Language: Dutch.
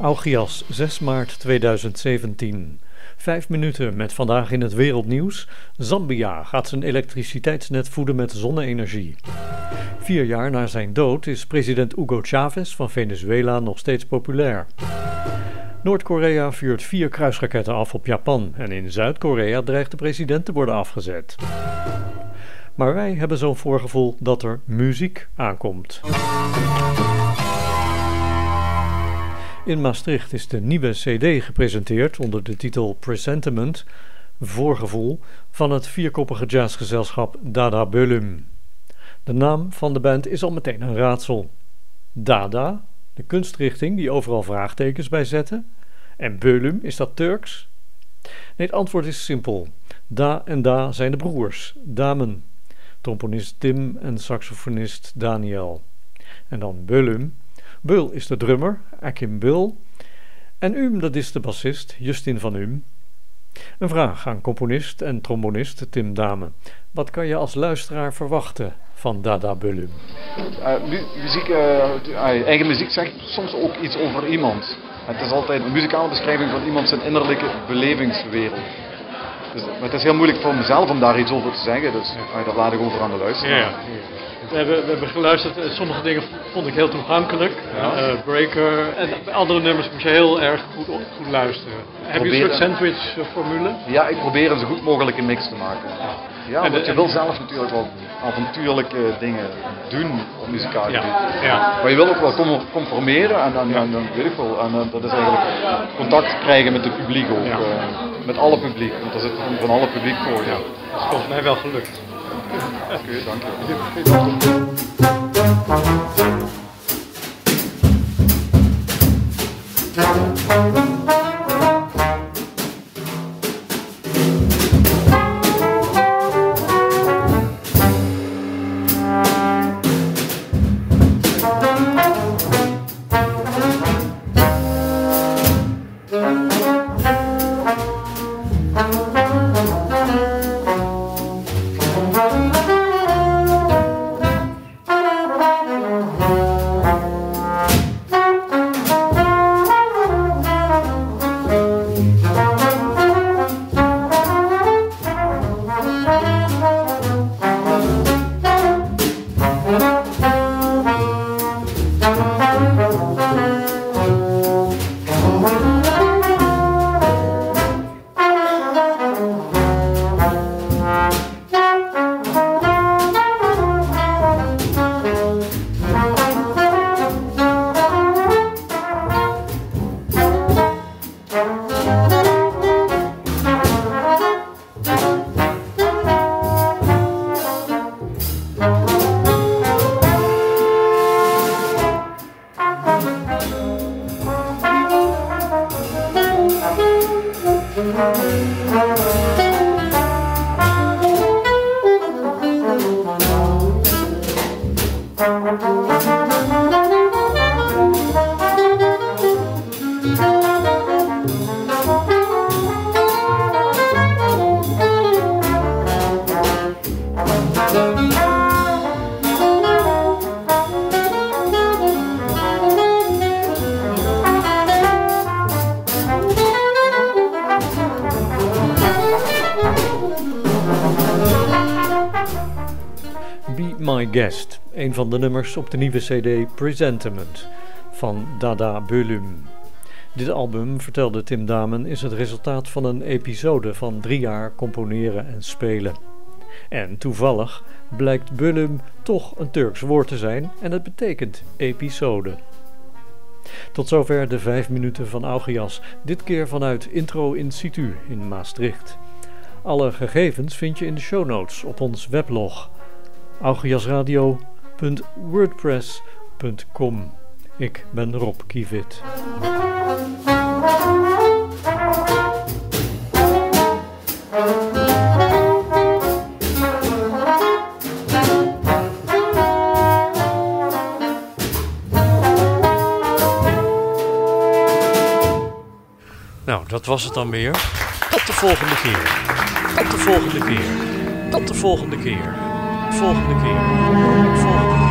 Augias, 6 maart 2017. Vijf minuten met vandaag in het wereldnieuws. Zambia gaat zijn elektriciteitsnet voeden met zonne-energie. Vier jaar na zijn dood is president Hugo Chavez van Venezuela nog steeds populair. Noord-Korea vuurt vier kruisraketten af op Japan en in Zuid-Korea dreigt de president te worden afgezet. Maar wij hebben zo'n voorgevoel dat er muziek aankomt. In Maastricht is de nieuwe CD gepresenteerd onder de titel Presentiment, voorgevoel, van het vierkoppige jazzgezelschap Dada Bölüm. De naam van de band is al meteen een raadsel. Dada, de kunstrichting die overal vraagtekens bij zetten. En Bölüm, is dat Turks? Nee, het antwoord is simpel. Da en Da zijn de broers, Damen. Tromponist Tim en saxofonist Daniel. En dan Bölüm, Bul is de drummer, Akim Bul. En Um, dat is de bassist, Justin van Um. Een vraag aan componist en trombonist Tim Dame. Wat kan je als luisteraar verwachten van Dada Bullum? Uh, muziek, uh, eigen muziek zegt soms ook iets over iemand. Het is altijd een muzikale beschrijving van iemand zijn innerlijke belevingswereld. Dus, maar het is heel moeilijk voor mezelf om daar iets over te zeggen, dus uh, dat laat ik over aan de luisteraar. Ja, ja. We hebben, we hebben geluisterd. Eh, sommige dingen vond ik heel toegankelijk. Uh, Breaker. En andere nummers moet je heel erg goed, goed luisteren. Heb je een soort sandwich-formule? Ja, ik probeer een zo goed mogelijk een mix te maken. Ja, want je wil zelf natuurlijk wel avontuurlijke dingen doen op muzikaal gebied. Ja, ja. Maar je wil ook wel conformeren en dan, ja. dan, dan weet ik wel. En dat is eigenlijk contact krijgen met het publiek ook. Ja. Uh, met alle publiek, want er zit van alle publiek voor. Ja. Dat is volgens mij wel gelukt. Oké, dank je. Guest, een van de nummers op de nieuwe CD Presentiment van Dada Bölüm. Dit album, vertelde Tim Damen, is het resultaat van een episode van drie jaar componeren en spelen. En toevallig blijkt Bölüm toch een Turks woord te zijn en het betekent episode. Tot zover de vijf minuten van Augias, dit keer vanuit Intro in Situ in Maastricht. Alle gegevens vind je in de show notes op ons weblog augeiasradio.wordpress.com. Ik ben Rob Kievit. Nou, dat was het dan weer. Tot de volgende keer. Tot de volgende keer. Tot de volgende keer volgende keer. Volgende keer.